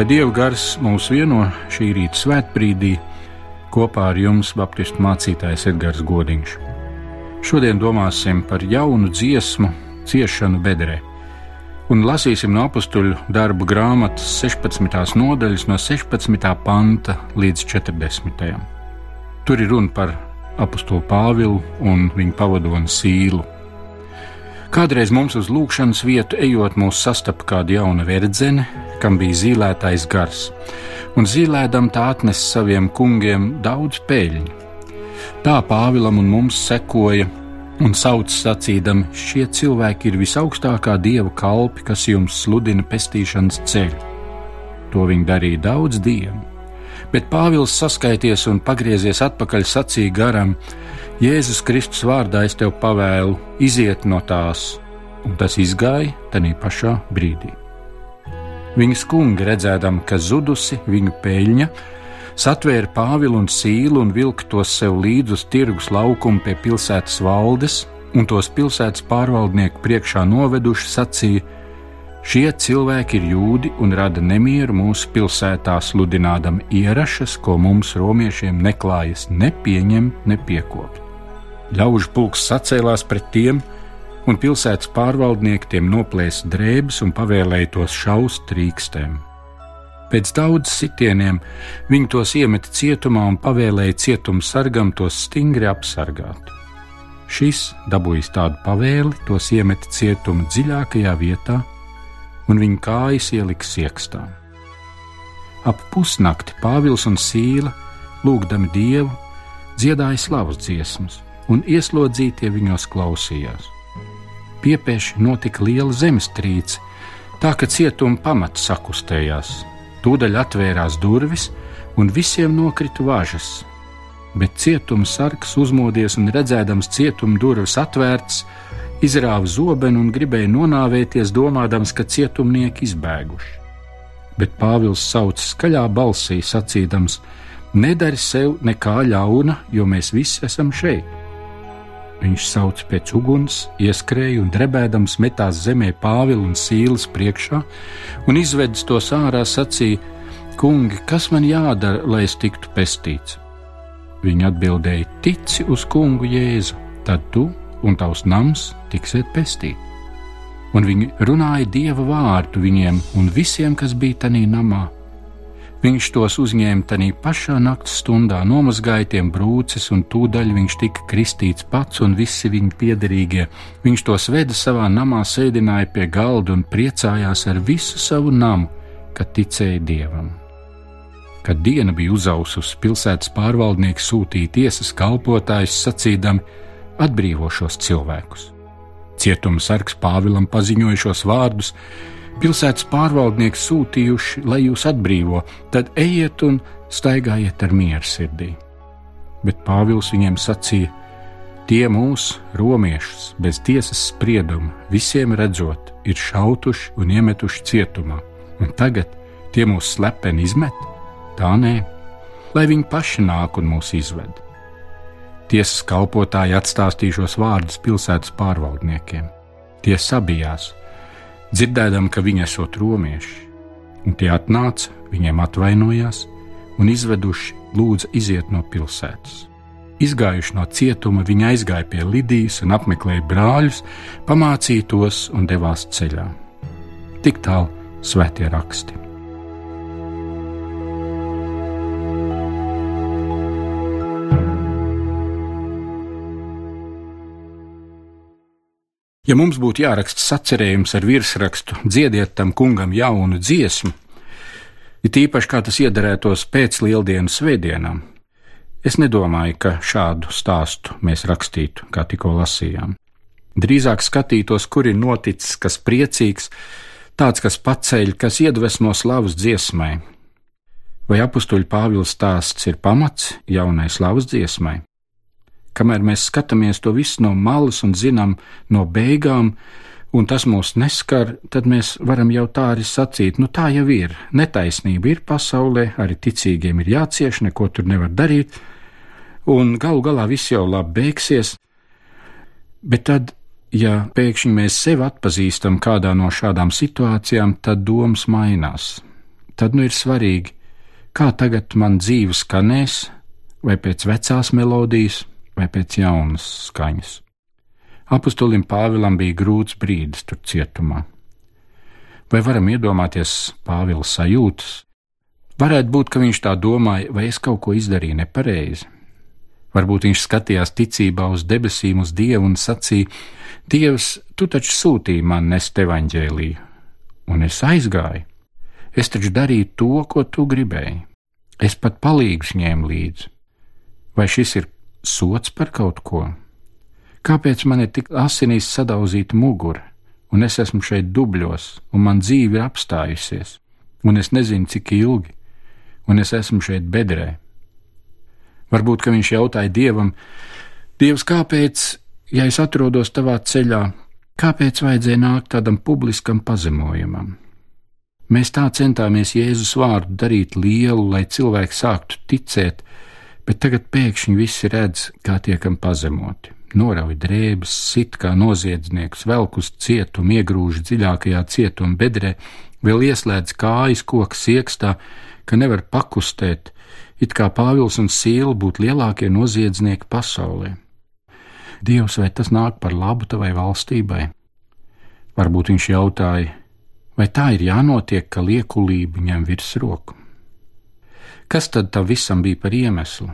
Lai Dieva gars mūs vieno šī rīta svētbrīdī, kopā ar jums Baptistu mācītājs Edgars Godiņš. Šodien domāsim par jaunu dziesmu, ciešanu bedrē, un lasīsim no apakstuļu darbu grāmatas 16. nodaļas, no 16. panta līdz 40. Tur ir runa par apakstuli Pāvilu un viņa pavadoni Sīlu. Kādreiz mums uz lūkšanas vietu ejot, mūs sastapa kāda jauna verdzene, kam bija zīlētais gars, un zīlēdam tā atnes saviem kungiem daudz peļņu. Tā Pāvilam un mums sekoja un sauc sacīdam: Šie cilvēki ir visaugstākā dieva kalpi, kas jums sludina pestīšanas ceļu. To viņi darīja daudz dienu, bet Pāvils saskaities un pagriezies atpakaļ sacīja garam: Jēzus Kristus vārdā es tev pavēlu, iziet no tās, un tas izgāja tajā pašā brīdī. Viņas kungi redzēdam, ka zudusi viņu peļņa, satvēra Pāvilu un Sīlu un vilka tos sev līdzi uz tirgus laukumu pie pilsētas valdes, un tos pilsētas pārvaldnieku priekšā noveduši sacīja: Šie cilvēki ir jūdi un rada nemieru mūsu pilsētā, sludinādami ierašas, ko mums, romiešiem, neklājas nepieņemt, nepiekopt. Ļaužu pulks sacēlās pret tiem, un pilsētas pārvaldnieki tiem noplēsa drēbes un pavēlēja tos šaust trīkstēm. Pēc daudz sitieniem viņi tos iemeta cietumā un pavēlēja cietuma sargam tos stingri apsargāt. Šis, dabūjis tādu pavēli, tos iemeta cietuma dziļākajā vietā, un viņa kājas ielika siekstā. Ap pusnakti Pāvils un Sīla, lūgdami Dievu, dziedāja slavas dziesmas un ieslodzītie viņos klausījās. Piepieši notika liela zemestrīce, tā ka cietuma pamats sakustējās. Tūdaļ atvērās durvis, un visiem nokrita važas. Bet cietuma sargs uzmodies un redzēdams cietuma durvis atvērtas, izrāva zobenu un gribēja nonāvēties, domādams, ka cietumnieki izbēguši. Bet Pāvils sauca skaļā balsī, sacīdams: Nedari sev nekā ļauna, jo mēs visi esam šeit. Viņš sauc pēc uguns, ieskrēja un drebēdams metās zemē Pāvila un Sīlas priekšā, un izvedis tos ārā sacīja: Kungi, kas man jādara, lai es tiktu pestīts? Viņi atbildēja: Tici uz kungu Jēzu, tad tu un tavs nams tiksiet pestīti. Un viņi runāja dieva vārdu viņiem un visiem, kas bija tajā namā Viņš tos uzņēma tajā pašā naktas stundā, nomazgāja tiem brūces, un tūdaļ viņš tika kristīts pats un visi viņa piederīgie. Viņš tos veda savā namā, sēdināja pie galda un priecājās ar visu savu namu, kad ticēja dievam. Kad diena bija uzaususi, pilsētas pārvaldnieks sūtīja tiesas kalpotājus sacīdami: atbrīvo šos cilvēkus. Cietuma sargs Pāvilam paziņoja šos vārdus pilsētas pārvaldnieks sūtījuši, lai jūs atbrīvo, tad ejiet un staigājiet ar mieru sirdī. Bet Pāvils viņiem sacīja: Tie mūsu romiešus bez tiesas sprieduma, visiem redzot, ir šautuši un iemetuši cietumā, un tagad tie mūs slepeni izmet? Tā nē, lai viņi paši nāk un mūs izved. Tiesas kalpotāji atstāstīja šos vārdus pilsētas pārvaldniekiem. Tie sabijās dzirdēdam, ka viņi esot romieši, un tie atnāca, viņiem atvainojās un izveduši lūdza iziet no pilsētas. Izgājuši no cietuma, viņi aizgāja pie Lidijas un apmeklēja brāļus, pamācīja tos un devās ceļā. Tik tālu svētie raksti. Ja mums būtu jāraksta sacerējums ar virsrakstu dziediet tam kungam jaunu dziesmu, it īpaši kā tas iederētos pēc lieldienu svētdienām, es nedomāju, ka šādu stāstu mēs rakstītu, kā tikko lasījām. Drīzāk skatītos, kur ir noticis kas priecīgs, tāds, kas paceļ, kas iedvesmo slavas dziesmai. Vai apstuļu Pāvils stāsts ir pamats jaunai slavas dziesmai? Kamēr mēs skatāmies to visu no malas un zinām no beigām, un tas mūs neskar, tad mēs varam jau tā arī sacīt, nu tā jau ir. Netaisnība ir pasaulē, arī ticīgiem ir jācieš, neko tur nevar darīt, un galu galā viss jau labi beigsies. Bet tad, ja pēkšņi mēs sevi atpazīstam kādā no šādām situācijām, tad domas mainās. tad nu ir svarīgi, kā tagad man dzīve skanēs, vai pēc vecās melodijas, vai pēc jaunas skaņas. Apostolim Pāvilam bija grūts brīdis tur cietumā. Vai varam iedomāties Pāvila sajūtas? Varētu būt, ka viņš tā domāja, vai es kaut ko izdarīju nepareizi. Varbūt viņš skatījās ticībā uz debesīm, uz Dievu un sacīja: Dievs, tu taču sūtīji man nest evaņģēlīju, un es aizgāju. Es taču darīju to, ko tu gribēji. Es pat palīgus ņēmu līdzi. Vai šis ir sots par kaut ko? Kāpēc man ir tik asinīs sadauzīta mugura, un es esmu šeit dubļos, un man dzīve ir apstājusies, un es nezinu, cik ilgi, un es esmu šeit bedrē? Varbūt, ka viņš jautāja dievam, Dievs, kāpēc, ja es atrodos tavā ceļā, kāpēc vajadzēja nākt tādam publiskam pazemojumam? Mēs tā centāmies Jēzus vārdu darīt lielu, lai cilvēki sāktu ticēt, bet tagad pēkšņi visi redz, kā tiekam pazemoti. Norauj drēbes, sit kā noziedznieks, velk uz cietumu, iegrūž dziļākajā cietuma bedrē, vēl ieslēdz kājas koku siekstā, ka nevar pakustēt, it kā Pāvils un Sīla būtu lielākie noziedznieki pasaulē. Dievs, vai tas nāk par labu tavai valstībai? Varbūt viņš jautāja, vai tā ir jānotiek, ka liekulība ņem virsroku? Kas tad tam visam bija par iemeslu?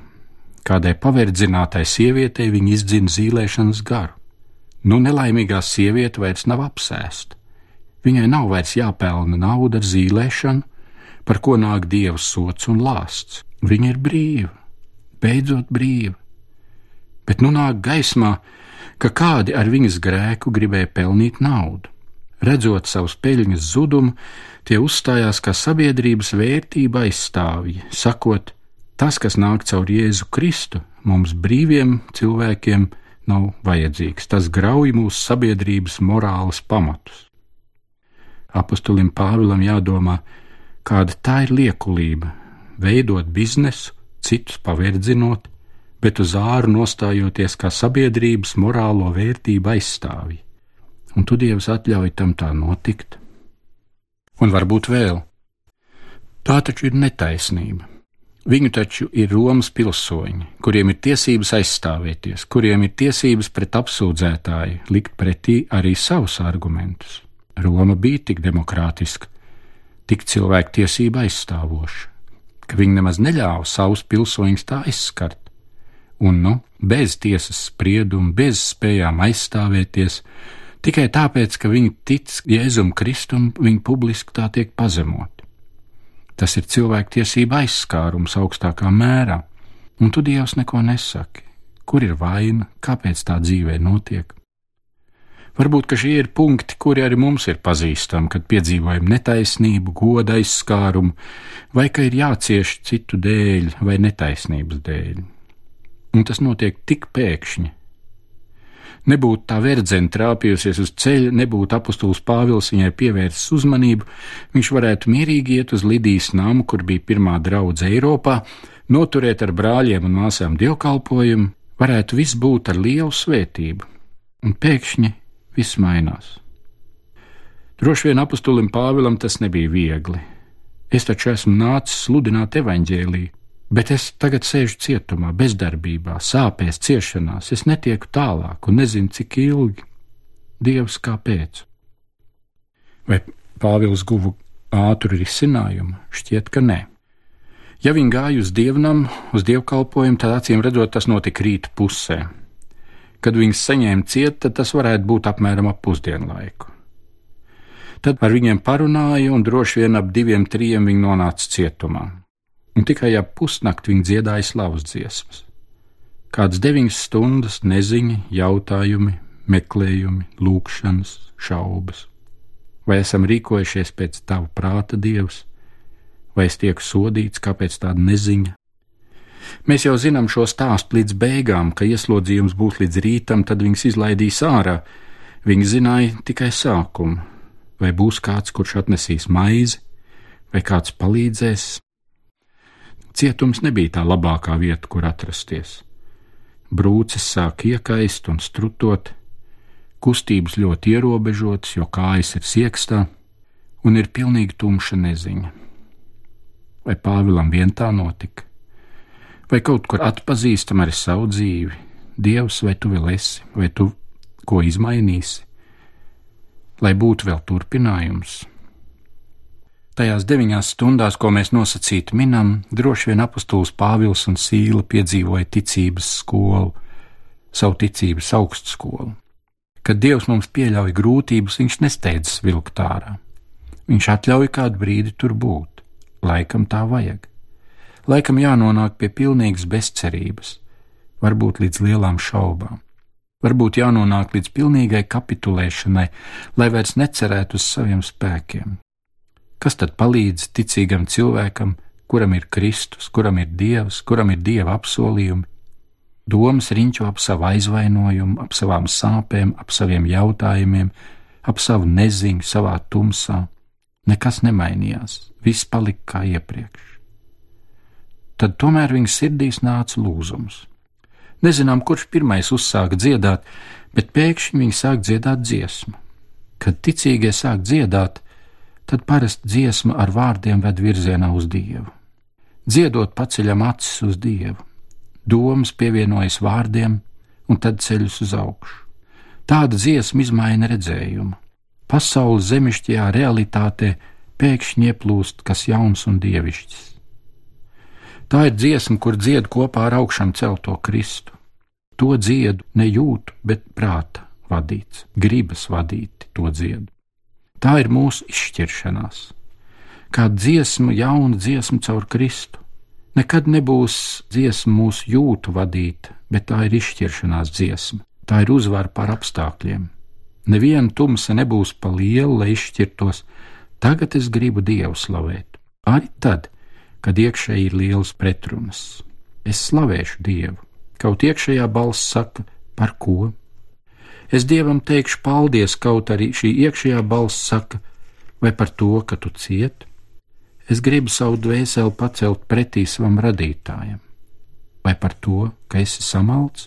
Kādai paverdzinātai sievietei viņa izdzina zīlēšanas garu. Nu, nelaimīgā sieviete vairs nav apsēsta. Viņai nav vairs jāpelna nauda ar zīlēšanu, par ko nāk dieva sots un lāsts. Viņa ir brīva, beidzot brīva. Bet nu nāk gaismā, ka kādi ar viņas grēku gribēja pelnīt naudu. Redzot savus peļņas zudumu, tie uzstājās kā sabiedrības vērtība aizstāvji, sakot, tas, kas nāk caur Jēzu Kristu, mums brīviem cilvēkiem nav vajadzīgs, tas grauj mūsu sabiedrības morāles pamatus. Apostolim Pāvilam jādomā, kāda tā ir liekulība - veidot biznesu, citus paverdzinot, bet uz āru nostājoties kā sabiedrības morālo vērtību aizstāvji un tu Dievs atļauj tam tā notikt? Un varbūt vēl. Tā taču ir netaisnība. Viņu taču ir Romas pilsoņi, kuriem ir tiesības aizstāvēties, kuriem ir tiesības pret apsūdzētāju likt pretī arī savus argumentus. Roma bija tik demokrātiska, tik cilvēku tiesība aizstāvoša, ka viņi nemaz neļāva savus pilsoņus tā aizskart. Un, nu, bez tiesas sprieduma, bez spējām aizstāvēties, Tikai tāpēc, ka viņi tic Jēzum Kristum, viņi publiski tā tiek pazemoti. Tas ir cilvēktiesība aizskārums augstākā mērā, un tu Dievs neko nesaki. Kur ir vaina, kāpēc tā dzīvē notiek? Varbūt šie ir punkti, kuri arī mums ir pazīstami, kad piedzīvojam netaisnību, goda aizskārumu, vai ka ir jācieš citu dēļ vai netaisnības dēļ. Un tas notiek tik pēkšņi, nebūtu tā verdzene trāpījusies uz ceļa, nebūtu apustulis Pāvils viņai pievērsis uzmanību, viņš varētu mierīgi iet uz Lidijas namu, kur bija pirmā draudze Eiropā, noturēt ar brāļiem un māsām dievkalpojumu, varētu viss būt ar lielu svētību, un pēkšņi viss mainās. Droši vien apustulim Pāvilam tas nebija viegli. Es taču esmu nācis sludināt evaņģēlīju, Bet es tagad sēžu cietumā, bezdarbībā, sāpēs, ciešanās, es netieku tālāk un nezinu, cik ilgi. Dievs, kāpēc? Vai Pāvils guva ātru risinājumu? Šķiet, ka nē. Ja viņi gāja uz dievnam, uz dievkalpojumu, tad acīm redzot, tas notika rīta pusē. Kad viņas saņēma ciet, tad tas varētu būt apmēram ap pusdienu laiku. Tad ar viņiem parunāja, un droši vien ap diviem, trijiem viņi nonāca cietumā un tikai ap pusnakti viņi dziedāja slavas dziesmas. Kādas deviņas stundas neziņa, jautājumi, meklējumi, lūkšanas, šaubas. Vai esam rīkojušies pēc tava prāta, Dievs, vai es tieku sodīts, kāpēc tāda neziņa? Mēs jau zinām šo stāstu līdz beigām, ka ieslodzījums būs līdz rītam, tad viņus izlaidīs ārā. Viņi zināja tikai sākumu, vai būs kāds, kurš atnesīs maizi, vai kāds palīdzēs, Cietums nebija tā labākā vieta, kur atrasties. Brūces sāk iekaist un strutot, kustības ļoti ierobežotas, jo kājas ir siekstā, un ir pilnīgi tumša neziņa. vai Pāvilam vien tā notika, vai kaut kur atpazīstam arī savu dzīvi. Dievs, vai tu vēl esi, vai tu ko izmainīsi, lai būtu vēl turpinājums. Tajās deviņās stundās, ko mēs nosacīti minam, droši vien apustulis Pāvils un Sīla piedzīvoja ticības skolu, savu ticības augstskolu. Kad Dievs mums pieļauj grūtības, Viņš nesteidzas vilkt ārā. Viņš atļauj kādu brīdi tur būt. Laikam tā vajag. Laikam jānonāk pie pilnīgas bezcerības, varbūt līdz lielām šaubām. Varbūt jānonāk līdz pilnīgai kapitulēšanai, lai vairs necerētu uz saviem spēkiem. Kas tad palīdz ticīgam cilvēkam, kuram ir Kristus, kuram ir Dievs, kuram ir Dieva apsolījumi? Domas riņķo ap savu aizvainojumu, ap savām sāpēm, ap saviem jautājumiem, ap savu neziņu, savā tumsā. Nekas nemainījās, viss palika kā iepriekš. Tad tomēr viņa sirdīs nāca lūzums. Nezinām, kurš pirmais uzsāka dziedāt, bet pēkšņi viņi sāk dziedāt dziesmu. Kad ticīgie sāk dziedāt, tad parasti dziesma ar vārdiem ved virzienā uz Dievu. Dziedot paceļam acis uz Dievu, domas pievienojas vārdiem un tad ceļus uz augšu. Tāda dziesma izmaina redzējumu pasaules zemišķajā realitātē pēkšņi ieplūst kas jauns un dievišķs. Tā ir dziesma, kur dzied kopā ar augšām celto Kristu. To dziedu ne jūtu, bet prāta vadīts, gribas vadīti to dziedu. Tā ir mūsu izšķiršanās. Kā dziesma, jauna dziesma caur Kristu. Nekad nebūs dziesma mūsu jūtu vadīta, bet tā ir izšķiršanās dziesma. Tā ir uzvara pār apstākļiem, Neviena tumsa nebūs pa lielu, lai izšķirtos. Tagad es gribu Dievu slavēt. Arī tad, kad iekšēji ir liels pretrunas. Es slavēšu Dievu. Kaut iekšējā balss saka, par ko? Es Dievam teikšu paldies, kaut arī šī iekšējā balss saka, vai par to, ka tu ciet? Es gribu savu dvēseli pacelt pretī savam radītājam, vai par to, ka esi samalts?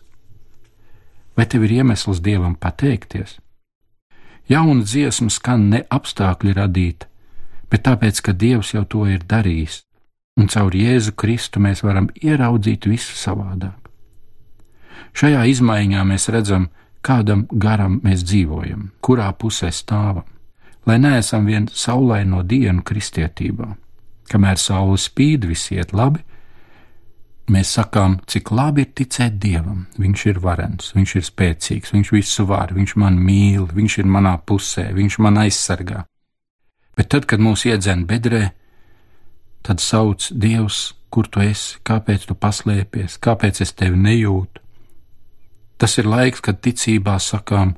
Vai tev ir iemesls Dievam pateikties? Jauna dziesma skan ne apstākļi radīta, bet tāpēc, ka Dievs jau to ir darījis, un caur Jēzu Kristu mēs varam ieraudzīt visu savādāk. Šajā izmaiņā mēs redzam, kādam garam mēs dzīvojam, kurā pusē stāvam, lai neesam vien saulaino dienu kristietībā. Kamēr saule spīd, viss iet labi, Mēs sakām, cik labi ir ticēt Dievam. Viņš ir varens, viņš ir spēcīgs, viņš visu var, viņš man mīl, viņš ir manā pusē, viņš man aizsargā. Bet tad, kad mūs iedzen bedrē, tad sauc Dievs, kur tu esi, kāpēc tu paslēpies, kāpēc es tevi nejūtu. Tas ir laiks, kad ticībā sakām,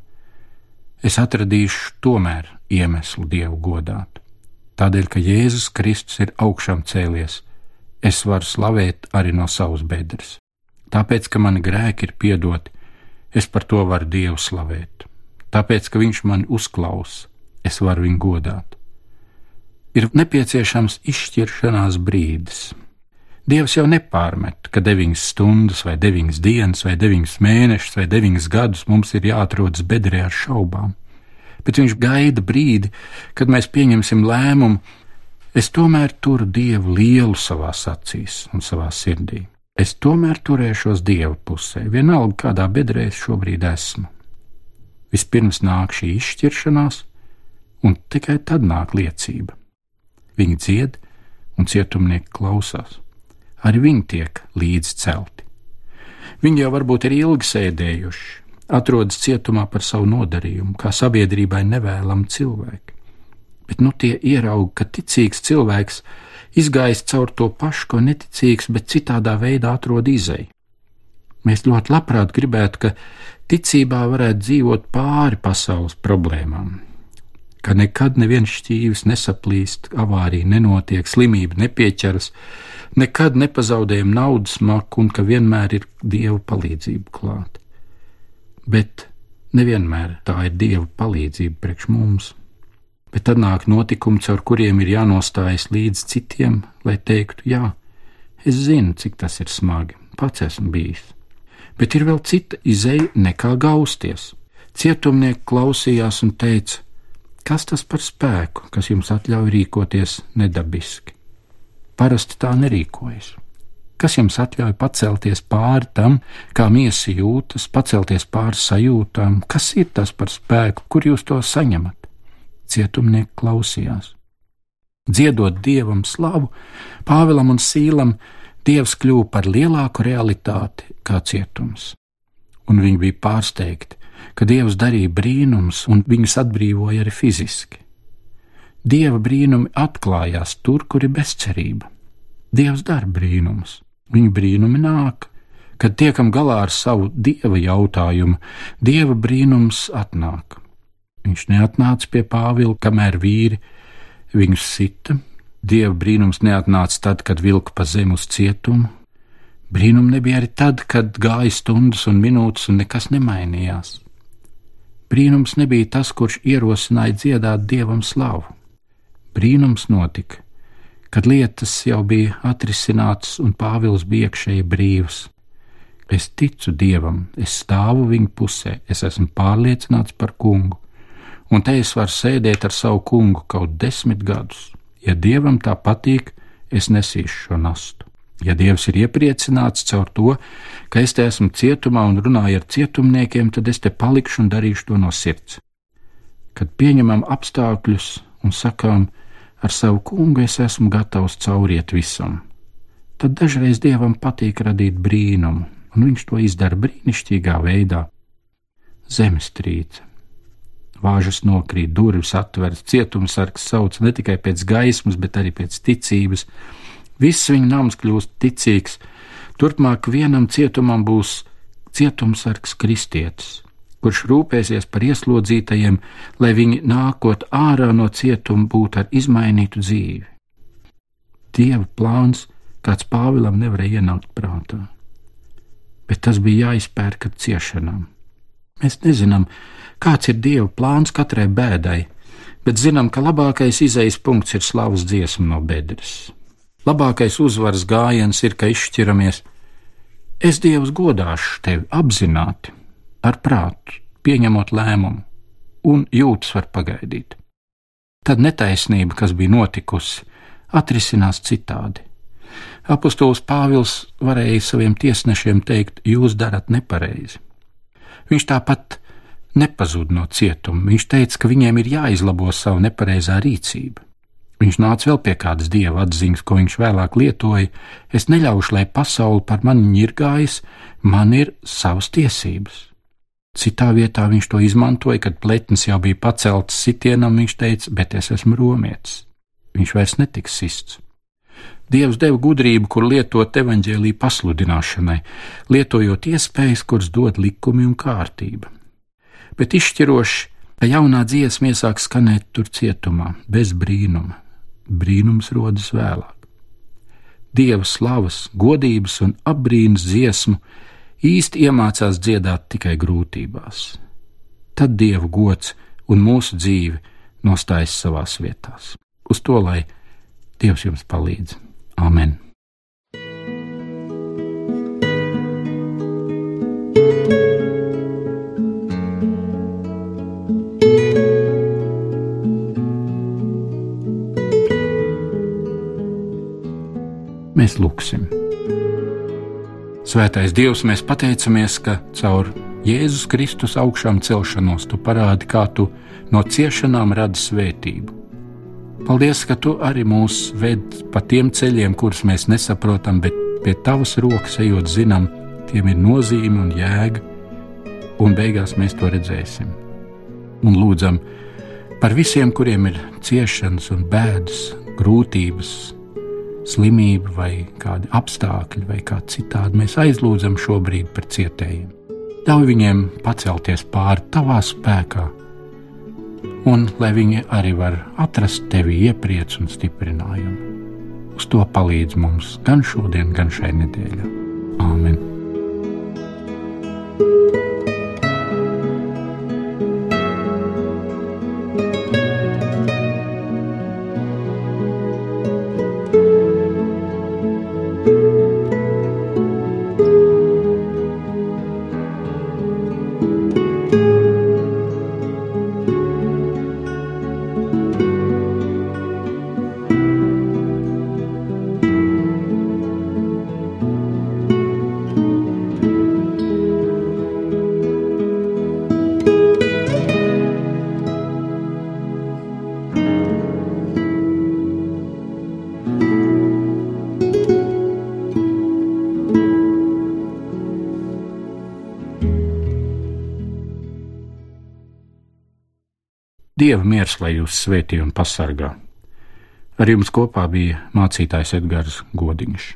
es atradīšu tomēr iemeslu Dievu godāt. Tādēļ, ka Jēzus Kristus ir augšām cēlies es varu slavēt arī no savas bedres. Tāpēc, ka mani grēki ir piedoti, es par to varu Dievu slavēt. Tāpēc, ka Viņš mani uzklausa, es varu viņu godāt. Ir nepieciešams izšķiršanās brīdis. Dievs jau nepārmet, ka deviņas stundas, vai deviņas dienas, vai deviņas mēnešus, vai deviņas gadus mums ir jāatrodas bedrē ar šaubām, bet Viņš gaida brīdi, kad mēs pieņemsim lēmumu Es tomēr turu Dievu lielu savā acīs un savā sirdī. Es tomēr turēšos Dieva pusē, vienalga kādā bedrē es šobrīd esmu. Vispirms nāk šī izšķiršanās, un tikai tad nāk liecība. Viņi dzied, un cietumnieki klausās. Arī viņi tiek līdz celti. Viņi jau varbūt ir ilgi sēdējuši, atrodas cietumā par savu nodarījumu, kā sabiedrībai nevēlam cilvēki bet nu tie ierauga, ka ticīgs cilvēks izgājis caur to pašu, ko neticīgs, bet citādā veidā atrod izēju. Mēs ļoti labprāt gribētu, ka ticībā varētu dzīvot pāri pasaules problēmām, ka nekad neviens šķīvis nesaplīst, avārija nenotiek, slimība nepieķeras, nekad nepazaudējam naudas maku un ka vienmēr ir dieva palīdzība klāt. Bet nevienmēr tā ir dieva palīdzība priekš mums bet tad nāk notikumi, caur kuriem ir jānostājas līdz citiem, lai teiktu, jā, es zinu, cik tas ir smagi, pats esmu bijis. Bet ir vēl cita izeja nekā gausties. Cietumnieki klausījās un teica, kas tas par spēku, kas jums atļauj rīkoties nedabiski. parasti tā nerīkojas. Kas jums atļauj pacelties pāri tam, kā miesa jūtas, pacelties pāri sajūtām? Kas ir tas par spēku, kur jūs to saņemat? Cietumnieki klausījās. Dziedot dievam slavu, Pāvēlam un Sīlam, dievs kļuva par lielāku realitāti kā cietums. Un viņi bija pārsteigti, ka dievs darīja brīnums un viņus atbrīvoja arī fiziski. Dieva brīnumi atklājās tur, kur ir bezcerība. Dievs dara brīnumus Viņa brīnumi nāk, kad tiekam galā ar savu dieva jautājumu, dieva brīnums atnāk. Viņš neatnāca pie Pāvila, kamēr vīri viņus sita. Dieva brīnums neatnāca tad, kad vilka pa zemi uz cietumu. Brīnum nebija arī tad, kad gāja stundas un minūtes un nekas nemainījās. Brīnums nebija tas, kurš ierosināja dziedāt dievam slavu. Brīnums notika, kad lietas jau bija atrisinātas un Pāvils bija iekšēji brīvs. Es ticu Dievam, es stāvu viņa pusē, es esmu pārliecināts par kungu, un te es varu sēdēt ar savu kungu kaut desmit gadus. Ja Dievam tā patīk, es nesīšu šo nastu. Ja Dievs ir iepriecināts caur to, ka es te esmu cietumā un runāju ar cietumniekiem, tad es te palikšu un darīšu to no sirds. Kad pieņemam apstākļus un sakām, ar savu kungu es esmu gatavs cauriet visam. Tad dažreiz dievam patīk radīt brīnumu, un viņš to izdara brīnišķīgā veidā. Zemestrīce. Vāžas nokrīt, durvis atveras, cietumsargs sauc ne tikai pēc gaismas, bet arī pēc ticības. Viss viņa nams kļūst ticīgs. Turpmāk vienam cietumam būs cietumsargs kristietis kurš rūpēsies par ieslodzītajiem, lai viņi nākot ārā no cietuma būtu ar izmainītu dzīvi. Dieva plāns, kāds Pāvilam nevarēja ienākt prātā, bet tas bija jāizpērk ar ciešanām. Mēs nezinām, kāds ir Dieva plāns katrai bēdai, bet zinām, ka labākais izejas punkts ir slavas dziesma no bedres. Labākais uzvaras gājiens ir, ka izšķiramies. Es Dievs godāšu tevi apzināti, ar prātu, pieņemot lēmumu, un jūtas var pagaidīt. Tad netaisnība, kas bija notikusi, atrisinās citādi. Apostols Pāvils varēja saviem tiesnešiem teikt: Jūs darat nepareizi. Viņš tāpat nepazuda no cietuma. Viņš teica, ka viņiem ir jāizlabo savu nepareizā rīcība. Viņš nāca vēl pie kādas dieva atziņas, ko viņš vēlāk lietoja: Es neļaušu, lai pasaule par mani ņirgājas, man ir savas tiesības. Citā vietā viņš to izmantoja, kad pletnis jau bija pacelts sitienam, viņš teica, bet es esmu romietis. Viņš vairs netiks sists. Dievs deva gudrību, kur lietot evaņģēlīju pasludināšanai, lietojot iespējas, kuras dod likumi un kārtība. Bet izšķiroši, ka jaunā dziesma iesāk skanēt tur cietumā, bez brīnuma. Brīnums rodas vēlāk. Dieva slavas, godības un apbrīnas dziesmu īsti iemācās dziedāt tikai grūtībās. Tad dievu gods un mūsu dzīve nostājas savās vietās. Uz to lai Dievs jums palīdz. Amen! Mēs lūgsim. Svētais Dievs, mēs pateicamies, ka caur Jēzus Kristus augšām celšanos tu parādi, kā tu no ciešanām radi svētību. Paldies, ka tu arī mūs ved pa tiem ceļiem, kurus mēs nesaprotam, bet pie tavas rokas ejot, zinām, tiem ir nozīme un jēga, un beigās mēs to redzēsim. Un lūdzam par visiem, kuriem ir ciešanas un bēdas, grūtības, slimība vai kādi apstākļi vai kā citādi, mēs aizlūdzam šobrīd par cietējiem. Ļauj viņiem pacelties pāri tavā spēkā, un lai viņi arī var atrast tevi iepriecu un stiprinājumu. Uz to palīdz mums gan šodien, gan šai nedēļai. Āmen! Dieva miers, lai jūs svētī un pasargā. Ar jums kopā bija mācītājs Edgars Godiņš.